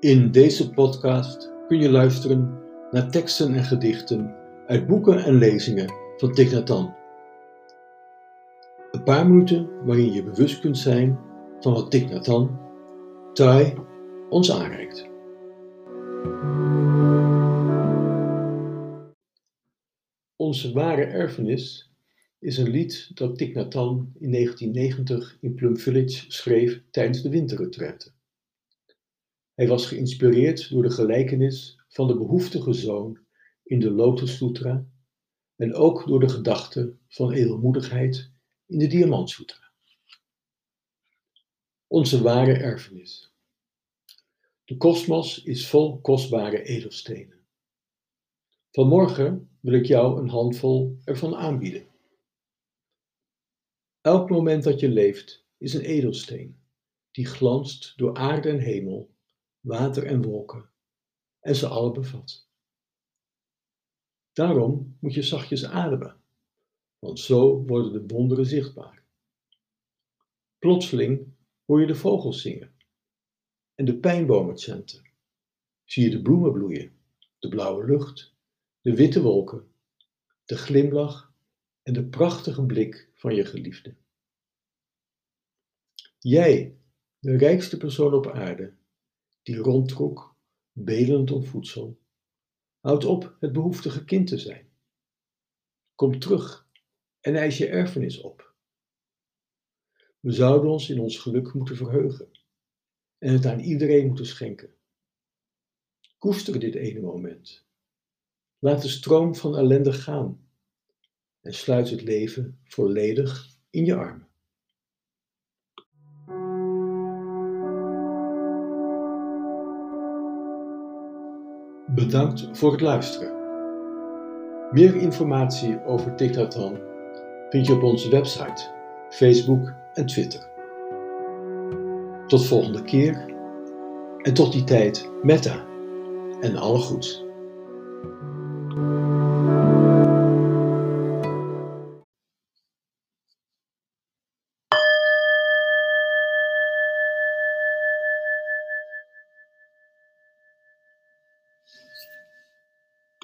In deze podcast kun je luisteren naar teksten en gedichten uit boeken en lezingen van Thich Nhat. Een paar minuten waarin je bewust kunt zijn van wat Thich Nhat Hanh, Thai, ons aanreikt. Onze ware erfenis is een lied dat Thich Nhat in 1990 in Plum Village schreef tijdens de winterretraite. Hij was geïnspireerd door de gelijkenis van de behoeftige zoon in de Lotus Sutra en ook door de gedachte van edelmoedigheid in de Diamant Sutra. Onze ware erfenis. De kosmos is vol kostbare edelstenen. Vanmorgen wil ik jou een handvol ervan aanbieden. Elk moment dat je leeft is een edelsteen die glanst door aarde en hemel water en wolken en ze alle bevat. Daarom moet je zachtjes ademen, want zo worden de wonderen zichtbaar. Plotseling hoor je de vogels zingen en de pijnbomen chanten. Zie je de bloemen bloeien, de blauwe lucht, de witte wolken, de glimlach en de prachtige blik van je geliefde. Jij, de rijkste persoon op aarde, die rondtrok, belend om voedsel. Houd op het behoeftige kind te zijn. Kom terug en eis je erfenis op. We zouden ons in ons geluk moeten verheugen en het aan iedereen moeten schenken. Koester dit ene moment. Laat de stroom van ellende gaan en sluit het leven volledig in je armen. Bedankt voor het luisteren. Meer informatie over Thich vind je op onze website, Facebook en Twitter. Tot volgende keer en tot die tijd Meta en alle goeds.